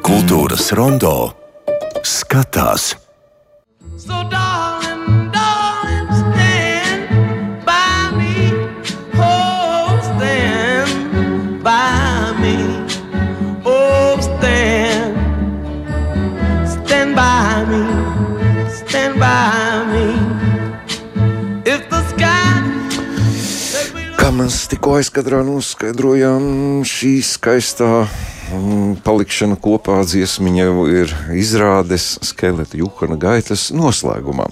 Kultūras rondo skatās. So darling, darling, stand by me. Oh, stand by me. Oh, stand. Stand by me. Stand by me. If the sky Kā mēs tikko aizkadrā noskaidrojām, šī skaistā palikšana kopā dziesmiņa jau ir izrādes skeleta Juhana gaitas noslēgumā.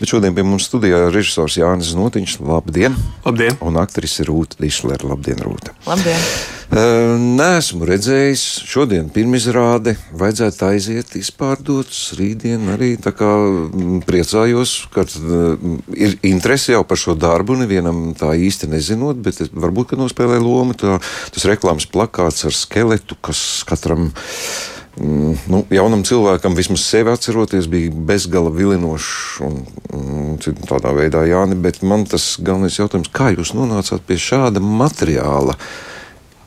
Bet šodien pie mums studijā ir režisors Jānis Notiņš. Labdien! Labdien! Un aktrise Rūta Dišlera. Labdien, Rūta! Labdien! Uh, Nē, esmu redzējis, šodien pirmizrāde, vajadzētu aiziet izpārdots, rītdien arī tā kā mm, priecājos, ka uh, ir interese jau par šo darbu, nevienam tā īsti nezinot, bet varbūt, ka nospēlē lomu. Tā, tas reklāmas plakāts ar skeletu, kas katram mm, nu, jaunam cilvēkam, vismaz sevi atceroties, bija bezgala vilinošs un, un tādā veidā Jāni, bet man tas galvenais jautājums, kā jūs nonācāt pie šāda materiāla?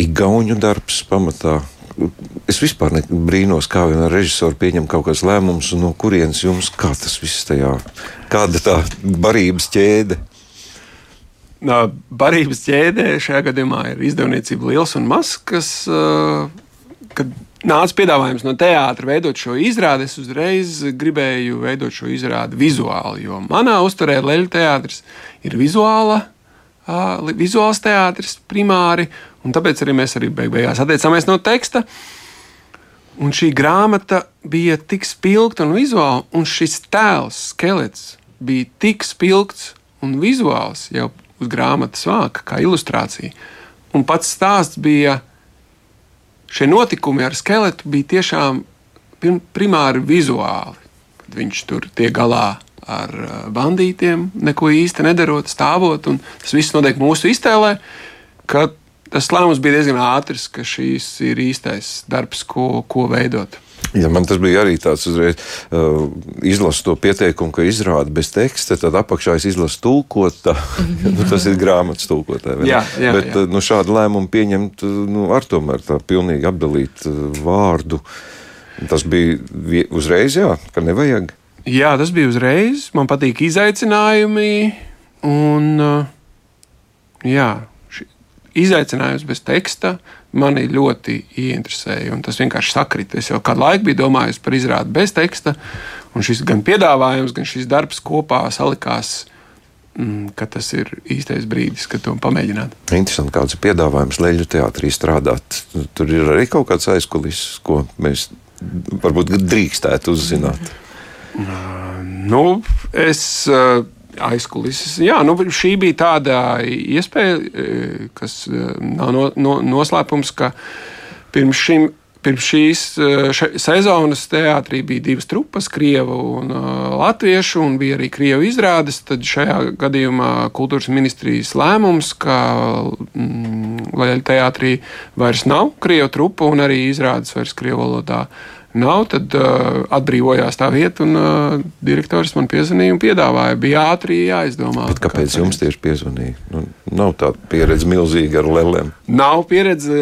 Igauņu darbs pamatā. Es vispār brīnos, kā vienā režisora pieņem kaut kādas lēmumus, no kurienes jums kā tas viss tajā, kāda tā barības ķēde. Nā, Barības ķēdē šajā gadījumā ir izdevniecība Liels un Mazs, kas, kad nāca piedāvājums no teātra veidot šo izrādi, es uzreiz gribēju veidot šo izrādi vizuāli, jo manā uzturē Leļu teātris ir vizuāla. Vizuāls teātris primāri, un tāpēc arī mēs arī beig beigās atteicāmies no teksta. Un šī grāmata bija tik spilgta un vizuāla, un šis tēls, skelets, bija tik spilgts un vizuāls jau uz grāmatas vāka, kā ilustrācija. Un pats stāsts bija, šie notikumi ar skeletu bija tiešām primāri vizuāli. Kad viņš tur tiek galā ar uh, bandītiem, neko īsti nedarot, stāvot, un tas viss notiek mūsu iztēlē. ka Tas lēmums bija diezgan ātrs, ka šīs ir īstais darbs, ko, ko veidot. Ja man tas bija arī tāds uzreiz, uh, izlasu to pieteikumu, ka izrāda bez teksta, tad apakšā es izlasu tulkotā. nu, tas ir grāmatas tulkotā. Jā, jā, Bet jā. uh, Nu, šādu lēmumu pieņemt, uh, nu, ar tomēr tā pilnīgi apdalīt uh, vārdu. Tas bija uzreiz, jā, ka nevajag. Jā, tas bija uzreiz. Man patīk izaicinājumi. Un, uh, jā, izaicinājums bez teksta mani ļoti ieinteresēja. un Tas vienkārši sakrita. Es jau kādu laiku biju domājis par izrādi bez teksta. Un šis gan piedāvājums, gan šis darbs kopā salikās, mm, ka tas ir īstais brīdis, kad to pamēģināt. Interesanti, kāds ir piedāvājums Leļu teātrī strādāt. Tur ir arī kaut kāds aizkulis, ko mēs varbūt drīkstētu uzzināt. Nu, es uh, aizkulises. Jā, nu, šī bija tāda iespēja, eh, kas eh, nav no, no, noslēpums, ka pirms, šim, pirms šīs eh, še, sezonas teātrī bija divas trupas, krievu un uh, latviešu, un bija arī krievu izrādes. Tad šajā gadījumā kultūras ministrijas lēmums, ka mm, teātrī vairs nav krievu trupa un arī izrādes vairs krievu valodā nav, tad uh, atbrīvojās tā vieta, un uh, direktors man piezvanīja un piedāvāja. Bija ātri jāizdomā. Bet kāpēc jums tieši piezvanīja? Nu, nav tāda pieredze milzīga ar lēlēm. Nav pieredze,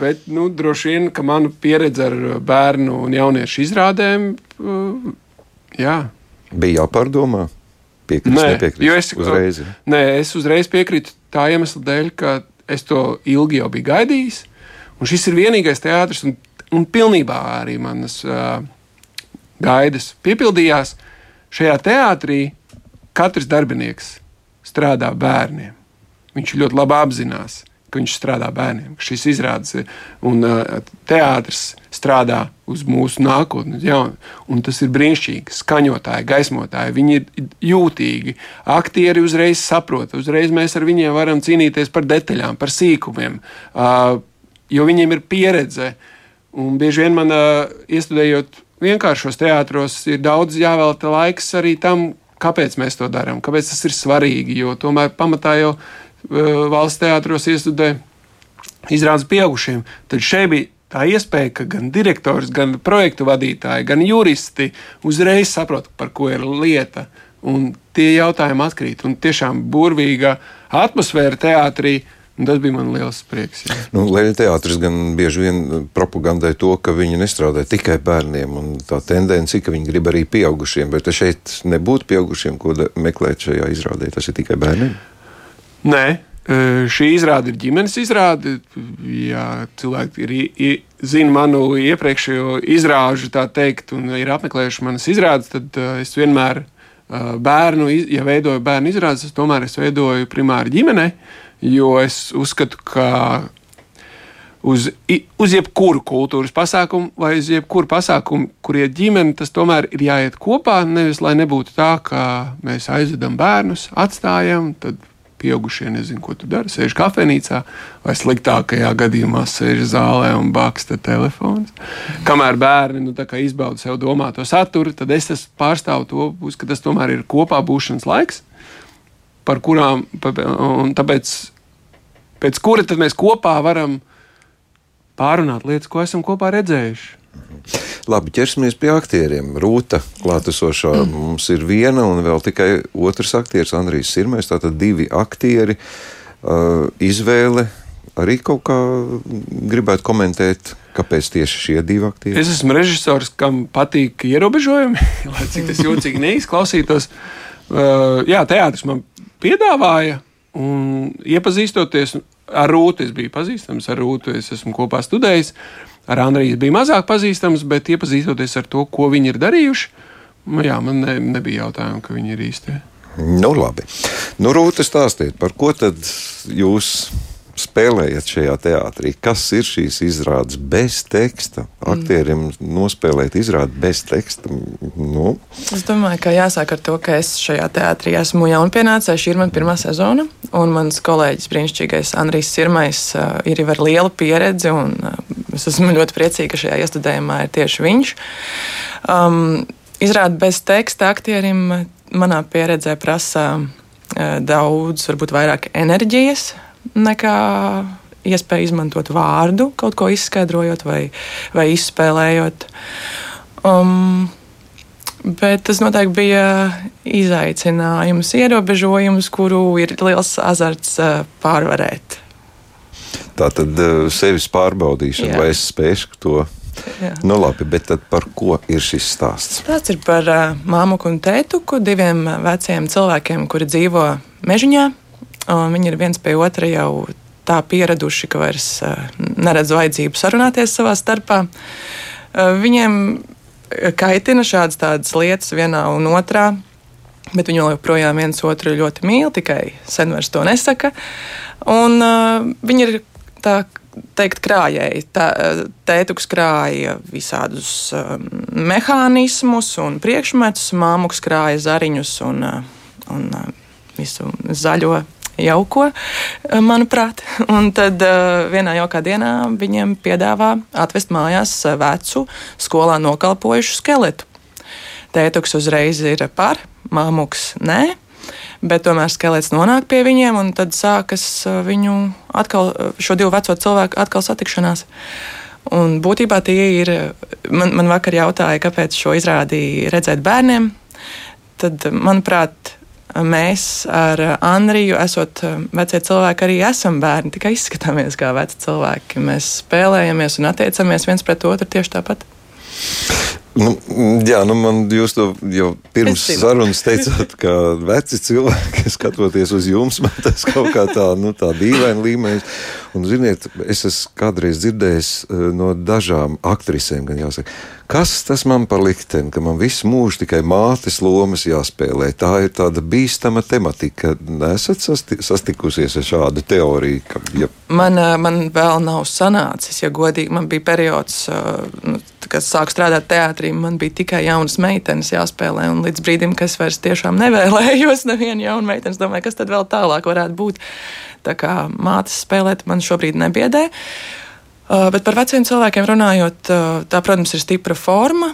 bet nu, droši vien, ka mana pieredze ar bērnu un jauniešu izrādēm, uh, jā. Bija jāpārdomā. Piekrist, nepiekrist. jo es, uzreiz. nē, es uzreiz piekrītu tā iemesla dēļ, ka es to ilgi jau biju gaidījis. Un šis ir vienīgais teātris, un, un pilnībā arī manas uh, gaidas piepildījās. Šajā teātrī katrs darbinieks strādā bērniem. Viņš ļoti labi apzinās, ka viņš strādā bērniem, ka šis izrādes ir un uh, teātris strādā uz mūsu nākotni. jaunu. Un tas ir brīnišķīgi. Skaņotāji, gaismotāji, viņi ir jūtīgi. Aktieri uzreiz saprot, uzreiz mēs ar viņiem varam cīnīties par detaļām, par sīkumiem, uh, jo viņiem ir pieredze. Un bieži vien man uh, iestudējot vienkāršos teātros, ir daudz jāvelta laiks arī tam, kāpēc mēs to darām, kāpēc tas ir svarīgi. Jo tomēr pamatā jau uh, valsts teātros iestudē izrādes pieaugušiem. Tad šeit bija tā iespēja, ka gan direktors, gan projektu vadītāji, gan juristi uzreiz saprot, par ko ir lieta. Un tie jautājumi atkrīt. Un tiešām burvīga atmosfēra teātrī Un tas bija man liels prieks. Jā. Nu, Leļa teātris gan bieži vien propagandē to, ka viņi nestrādā tikai bērniem, un tā tendence ir, ka viņi grib arī pieaugušiem, bet šeit nebūtu pieaugušiem, ko meklēt šajā izrādē. Tas ir tikai bērniem. Nē, e, šī izrāde ir ģimenes izrāde. Ja cilvēki ir, i- i- zina manu iepriekšējo izrāžu, tā teikt, un ir apmeklējuši manas izrādes, tad e, es vienmēr e, bērnu, ja veidoju bērnu izrādes, es tomēr es veidoju primāri ģimenei, jo es uzskatu, ka uz, uz jebkuru kultūras pasākumu vai uz jebkuru pasākumu, kur iet ģimene, tas tomēr ir jāiet kopā. Nevis lai nebūtu tā, ka mēs aizvedam bērnus, atstājam, tad pieaugušie nezinu, ko tu dari. Sēž kafejnīcā, vai sliktākajā gadījumā sēž zālē un baksta telefons. Kamēr bērni nu, izbauda sev domāto saturu, tad es pārstāvu to pusi, ka tas tomēr ir kopā būšanas laiks, kurām, tāpēc, pēc kura tad mēs kopā varam pārunāt lietas, ko esam kopā redzējuši. Labi, ķersimies pie aktieriem. Rūta klātesošā mm. mums ir viena un vēl tikai otrs aktieris, Andrijs Sirmais. Tātad divi aktieri. Uh, izvēle arī kaut kā gribētu komentēt, kāpēc tieši šie divi aktieri. Es esmu režisors, kam patīk ierobežojumi, lai cik tas jocīgi neizklausītos. Uh, jā, teātris man piedāvāja, un iepazīstoties ar Rūtu, es biju pazīstams ar Rūtu, es esmu kopā studējis. Ar Andriju bija mazāk pazīstams, bet iepazīstoties ar to, ko viņi ir darījuši, nu jā, man ne, nebija jautājumu, ka viņi ir īstie. Nu, labi. Nu, Rūta, stāstiet, par ko tad jūs spēlējat šajā teātrī? Kas ir šīs izrādes bez teksta? Aktieriem nospēlēt izrādi bez teksta. Nu, Es domāju, ka jāsāk ar to, ka es šajā teātrī esmu jaunpienācējs. Šī ir mana pirmā sezona, un mans kolēģis, brīnišķīgais Andrijs Sirmais, ir jau ar lielu pieredzi. Es esmu ļoti priecīga, ka šajā iestudējumā ir tieši viņš. Um, Izrāda bez teksta aktierim manā pieredzē prasa daudz, varbūt vairāk enerģijas nekā iespēja izmantot vārdu, kaut ko izskaidrojot vai, vai izspēlējot. Um, Bet tas noteikti bija izaicinājums, ierobežojums, kuru ir liels azarts uh, pārvarēt. tā tad uh, sevis pārbaudīšana, Jā. vai es spēšu to. Jā. Nu, labi, bet par ko ir šis stāsts? Tas ir par uh, māmu un tētuku, diviem veciem cilvēkiem, kuri dzīvo mežā. Viņi ir viens pie otra jau tā pieraduši, ka vairs uh, neredz vajadzību sarunāties savā starpā. Uh, viņiem kaitina šādas lietas vienā un otrā. Bet viņi joprojām viens otru ļoti mīl, tikai sen vairs to nesaka. Un, uh, viņi ir tā teikt, krājēji. Tā, tētuks krāja visādus um, mehānismus un priekšmetus, māmuks krāja zariņus un, un visu zaļo. Jauko, uh, manuprāt. Un tad uh, vienā jaukā dienā viņiem piedāvā atvest mājās uh, vecu, skolā nokalpojušu skeletu. Tētuks uzreiz ir par, māmuks nē. Bet tomēr skelets nonāk pie viņiem, un tad sākas viņu atkal, šo divu veco cilvēku atkal satikšanās. Un būtībā tie ir. Man, man vakar jautāja, kāpēc šo izrādīju redzēt bērniem. Tad, manuprāt, mēs ar Andriju, esot uh, vecie cilvēki, arī esam bērni, tikai izskatāmies kā veci cilvēki. Mēs spēlējamies un attiecamies viens pret otru tieši tāpat. Nu, jā, nu man jūs to jau pirms sarunas teicāt, ka veci cilvēki, skatoties uz jums, man tas kaut kā tā, nu, tā dīvaina līmenis. Un, ziniet, es esmu kādreiz dzirdējis eh, no dažām aktrisēm, gan jāsaka, kas tas man par likteni, ka man visu mūžu tikai mātes lomas jāspēlē. Tā ir tāda bīstama tematika. Nesat sasti sastikusies ar šādu teoriju, ka, ja Man, ā, man vēl nav sanācis, ja godīgi. Man bija periods, ā, nu, kad sāku strādāt teātrī, man bija tikai jaunas meitenes jāspēlē. Un līdz brīdim, kad es vairs tiešām nevēlējos nevienu jaunu meiteni, es domāju, kas tad vēl tālāk varētu būt. Tā kā mātes spēlēt man šobrīd nebiedē. Uh, bet par veciem cilvēkiem runājot, uh, tā, protams, ir stipra forma,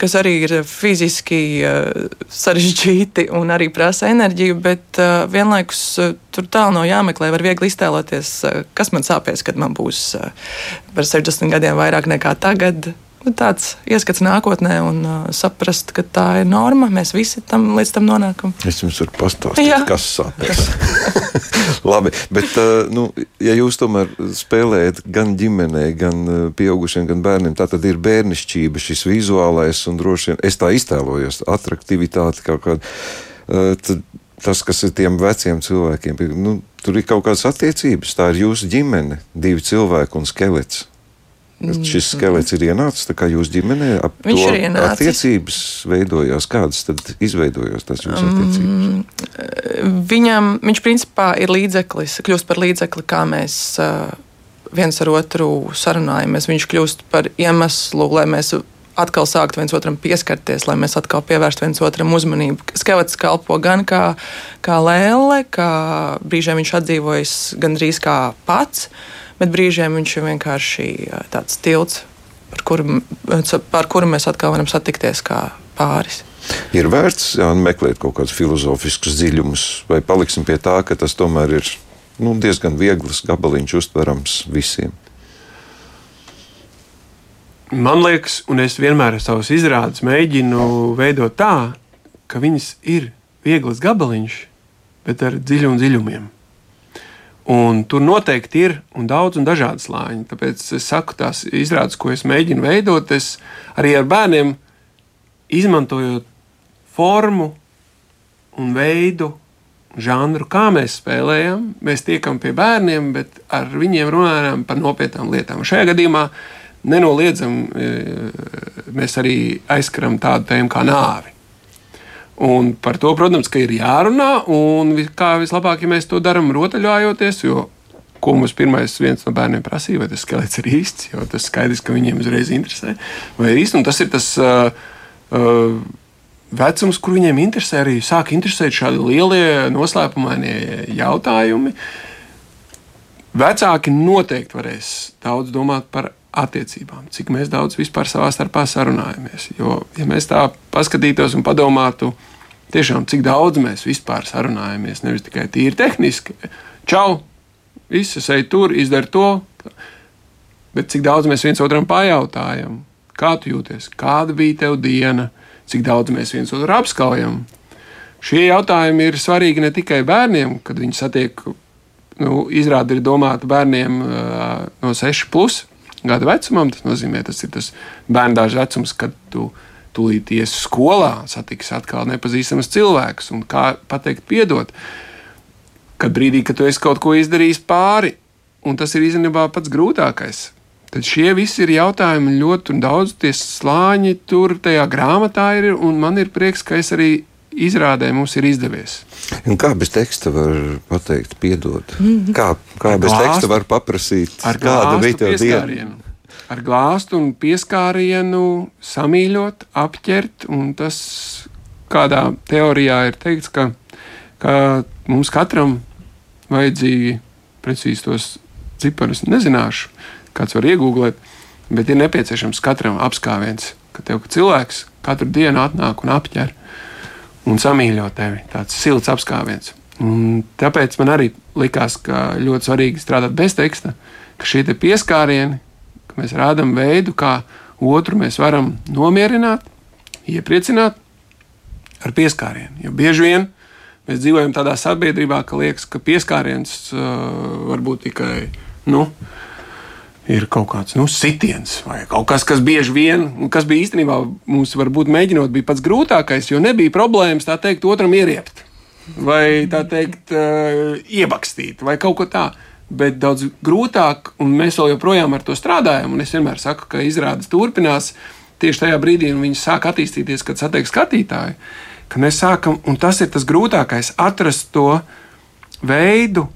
kas arī ir fiziski uh, sarežģīti un arī prasa enerģiju, bet uh, vienlaikus uh, tur tālu nav jāmeklē. Var viegli iztēloties, uh, kas man sāpēs, kad man būs uh, par 60 gadiem vairāk nekā tagad. Tāds ieskats nākotnē un uh, saprast, ka tā ir norma. Mēs visi tam līdz tam nonākam. Es jums varu pastāstīt, Jā. kas sāpēs. Labi, bet, uh, nu, ja jūs tomēr spēlējat gan ģimenē, gan uh, pieaugušiem, gan bērniem, tā tad ir bērnišķība, šis vizuālais un droši vien es tā iztēlojos, attraktivitāte kaut kāda. Uh, tad tas, kas ir tiem veciem cilvēkiem, nu, tur ir kaut kādas attiecības. Tā ir jūsu ģimene, divi cilvēki un skelets. Šis skelets ir ienācis jūsu ģimenē. Viņš ir ienācis. attiecības veidojās. Kādas tad izveidojās tās jūsu attiecības? Viņam, viņš principā ir līdzeklis, kļūst par līdzekli, kā mēs uh, viens ar otru sarunājamies. Viņš kļūst par iemeslu, lai mēs atkal sāktu viens otram pieskarties, lai mēs atkal pievērstu viens otram uzmanību. Skelets kalpo gan kā, kā lēle, kā brīžiem viņš atdzīvojas gandrīz kā pats, bet brīžiem viņš ir vienkārši tāds tilts, par kuru, par kuru mēs atkal varam satikties kā pāris. Ir vērts jā, meklēt kaut kādus filozofiskus dziļumus, vai paliksim pie tā, ka tas tomēr ir nu, diezgan viegls gabaliņš uztverams visiem. Man liekas, un es vienmēr savus izrādes mēģinu veidot tā, ka viņas ir viegls gabaliņš, bet ar dziļu un dziļumiem. Un tur noteikti ir un daudz un dažādi slāņi. Tāpēc es saku, tās izrādes, ko es mēģinu veidot, es arī ar bērniem izmantojot formu un veidu, žanru, kā mēs spēlējam. Mēs tiekam pie bērniem, bet ar viņiem runājam par nopietnām lietām. Šajā gadījumā nenoliedzam, e, mēs arī aizskaram tādu tēmu kā nāvi. Un par to, protams, ir jārunā, un kā vislabāk, ja mēs to darām rotaļājoties, jo ko mums pirmais viens no bērniem prasīja, vai tas skelets ir īsts, jo tas skaidrs, ka viņiem uzreiz interesē, vai ir īsts, un tas ir tas uh, uh, vecums, kur viņiem interesē arī sāk interesēt šādi lielie noslēpumainie jautājumi. Vecāki noteikti varēs daudz domāt par attiecībām, cik mēs daudz vispār savā starpā sarunājamies. Jo, ja mēs tā paskatītos un padomātu, tiešām cik daudz mēs vispār sarunājamies, nevis tikai tīri tehniski, čau, viss, es eju tur, izdara to, bet cik daudz mēs viens otram pajautājam, kā tu jūties, kāda bija tev diena, cik daudz mēs viens otru apskaujam. Šie jautājumi ir svarīgi ne tikai bērniem, kad viņi satiek, nu, izrādi ir domāta bērniem uh, no 6 plus gadu vecumam. Tas nozīmē, tas ir tas bērndāža vecums, kad tu tūlīt iesi skolā, satiksi atkal nepazīstamas cilvēkus un kā pateikt, piedot. Kad brīdī, kad tu esi kaut ko izdarījis pāri, un tas ir īstenībā pats grūtākais. Tad šie visi ir jautājumi ļoti daudz tie slāņi tur tajā grāmatā ir, un man ir prieks, ka es arī izrādē mums ir izdevies. Un kā bez teksta var pateikt, piedod? Mhm. Kā, kā bez glāstu- teksta var paprasīt, Ar kāda bija tā diena? Ar glāstu un pieskārienu samīļot, apķert. un Tas kādā teorijā ir teikts, ka, ka mums katram vajadzīgi precīzi tos ciparus nezināšu, kāds var iegūglēt, bet ir nepieciešams katram apskāviens, ka tev cilvēks katru dienu atnāk un apķer un samīļo tevi. Tāds silts apskāviens. Un tāpēc man arī likās, ka ļoti svarīgi strādāt bez teksta, ka šie te pieskārieni, ka mēs rādām veidu, kā otru mēs varam nomierināt, iepriecināt ar pieskārienu. Jo bieži vien mēs dzīvojam tādā sabiedrībā, ka liekas, ka pieskāriens uh, var būt tikai. Nu, ir kaut kāds nu, sitiens vai kaut kas, kas bieži vien, kas bija īstenībā mums, varbūt mēģinot, bija pats grūtākais, jo nebija problēmas tā teikt, otram ieriept vai tā teikt, uh, iebakstīt vai kaut ko tādu. Bet daudz grūtāk, un mēs joprojām ar to strādājam. Es vienmēr saku, ka izrādes turpinās tieši tajā brīdī, kad viņi sāk attīstīties, kad satiek skatītāji. Ka mēs sākam, un tas ir tas grūtākais, atrast to veidu,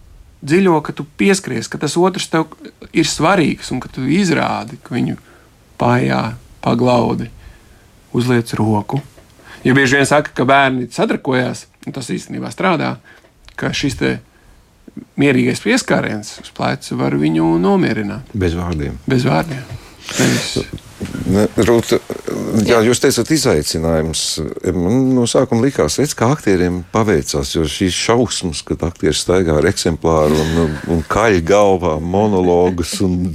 dziļo, ka tu pieskaries, ka tas otrs tev ir svarīgs un ka tu izrādi, ka viņu pājā, paglaudi, uzliec roku. Jo bieži vien saka, ka bērni sadarbojās, un tas īstenībā strādā, ka šis te mierīgais pieskāriens uz pleca var viņu nomierināt Bez vārdiem. bez vārdiem. Nevis Ne, Rūta, jā, jūs teicat, izaicinājums. Man no sākuma likās, redz, kā aktieriem paveicās, jo šīs šausmas, kad aktieris staigā ar eksemplāru un, un kaļ galvā monologus un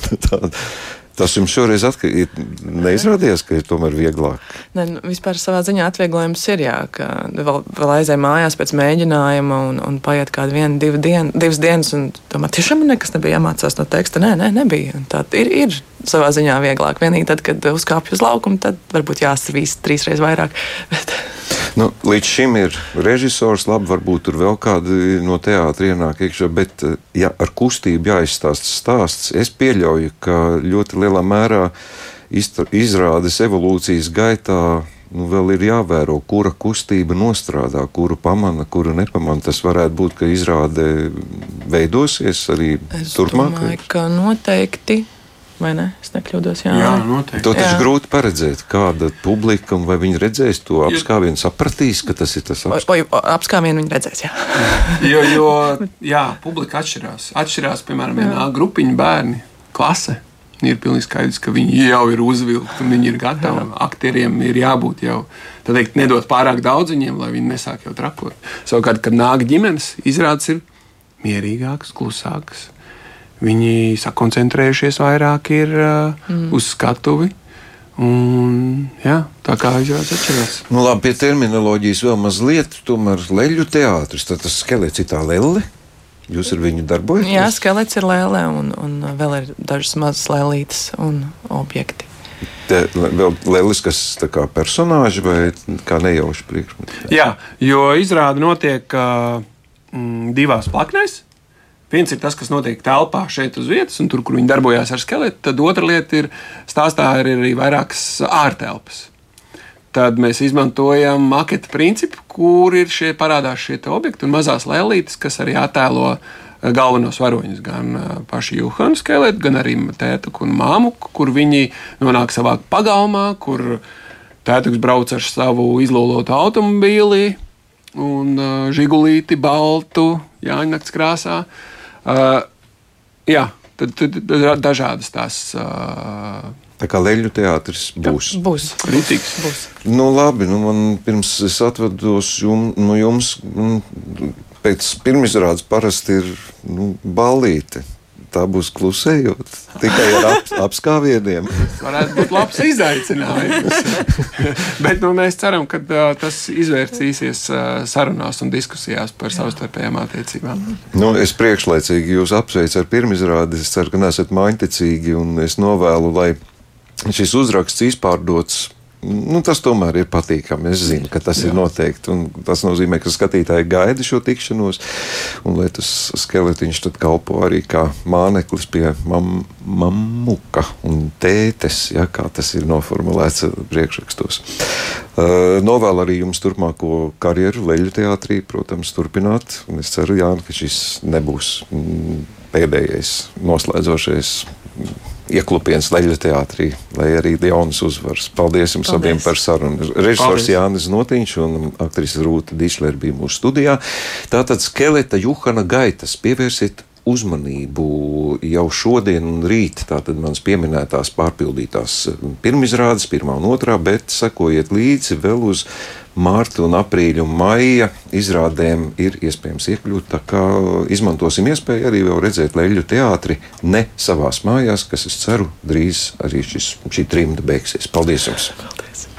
Tā, tas jums šoreiz ir neizrādījās, ka ir tomēr vieglāk. Ne, nu, vispār savā ziņā atvieglojums ir, jā, ka vēl, vēl aizēj mājās pēc mēģinājuma un, un paiet kādu vienu, divu dienu, divas dienas, un tomēr tiešām nekas nebija jāmācās no teksta. Nē, nē, nebija. Tā ir, ir savā ziņā vieglāk. Vienīgi tad, kad uzkāpj uz laukumu, tad varbūt jāsavīst trīsreiz vairāk. Bet, Nu, līdz šim ir režisors, labi, varbūt tur vēl kādi no teātra ienāk iekšā, bet ja ar kustību jāizstāsta stāsts, es pieļauju, ka ļoti lielā mērā izrādes evolūcijas gaitā. Nu, vēl ir jāvēro, kura kustība nostrādā, kuru pamana, kuru nepamana. Tas varētu būt, ka izrāde veidosies arī es turpmāk. domāju, ka noteikti, vai ne? Es nekļūdos. Jā, Jā, noteikti. To taču Jā. grūti paredzēt, kāda publika un vai viņi redzēs to apskāvienu, sapratīs, ka tas ir tas apskāviens. apskāvienu viņi redzēs. Jā. Jo, jo jā, publika atšķirās. Atšķirās, piemēram, vienā grupiņā bērni, klase. Ir pilnīgi skaidrs, ka viņi jau ir uzvilkti un viņi ir gatavi. Aktieriem ir jābūt jau tā teikt, nedot pārāk daudz viņiem, lai viņi nesāk jau trakot. Savukārt, kad nāk ģimenes, izrādes ir mierīgākas, klusākas. Viņi sakoncentrējušies vairāk ir, uh, mm. uz skatuvi. Un, jā, tā kā izrādās atšķirās. Nu, labi, pie terminoloģijas vēl mazliet, tomēr leļu teātris, tad tas skelets ir tā lelle. Jūs ar viņu darbojaties? jā, skelets ir lēlē, un, un vēl ir dažas mazas lēlītes un objekti. Te, vēl tā kā personāži vai kā nejauši priekšmeti. Jā, jo izrāde notiek uh, mm, divās plaknēs. Viens ir tas, kas notiek telpā šeit uz vietas, un tur, kur viņi darbojās ar skeletu. Tad otra lieta ir, stāstā ir arī vairākas ārtelpas. Tad mēs izmantojam maketa principu, kur ir šie parādās šie objekti un mazās lēlītes, kas arī attēlo eh, galvenos varoņus. Gan eh, paši Juhana skeleti, gan arī tēta un māmu, kur viņi nonāk savā pagalmā, kur tēta brauc ar savu izlolotu automobīli un uh, žigulīti baltu, jāņakts krāsā. Uh, jā, tad, tad, tad dažādas tās uh, Tā kā leļu teātris būs. Būs. kritikas. Būs. Nu, labi, nu, man pirms es atvados jum, no jums, mm, pēc pirmizrādes parasti ir nu, ballīte. Tā būs klusējot, tikai ar ap, apskāvieniem. Tas varētu būt labs izaicinājums. Bet nu, mēs ceram, ka uh, tas izvērsīsies uh, sarunās un diskusijās par savstarpējām attiecībām. Nu, es priekšlaicīgi jūs apsveicu ar pirmizrādi. Es ceru, ka neesat maiņticīgi un es novēlu, lai šis uzraksts izpārdots. Nu, tas tomēr ir patīkami. Es zinu, ka tas Jā. ir noteikti. Tas nozīmē, ka skatītāji gaida šo tikšanos, un lai tas skeletiņš tad kalpo arī kā māneklis pie mam, mamuka un tētes, ja, kā tas ir noformulēts priekšrakstos. Uh, novēlu arī jums turpmāko karjeru Leļu teātrī, protams, turpināt. Un es ceru, Jāni, ka šis nebūs mm, pēdējais noslēdzošais ieklupiens Leļa teātrī, lai arī jaunas uzvaras. Paldies jums Paldies. abiem par sarunu. Režisors Paldies. Jānis Notiņš un aktrise Rūta Dišler bija mūsu studijā. Tātad skeleta Juhana gaitas pievērsiet uzmanību jau šodien un rīt. Tātad manas pieminētās pārpildītās pirmizrādes, pirmā un otrā, bet sekojiet līdzi vēl uz mārta un aprīļa un maija izrādēm ir iespējams iekļūt. Tā kā izmantosim iespēju arī vēl redzēt leļu teātri ne savās mājās, kas es ceru drīz arī šis, šī trimda beigsies. Paldies jums! Paldies!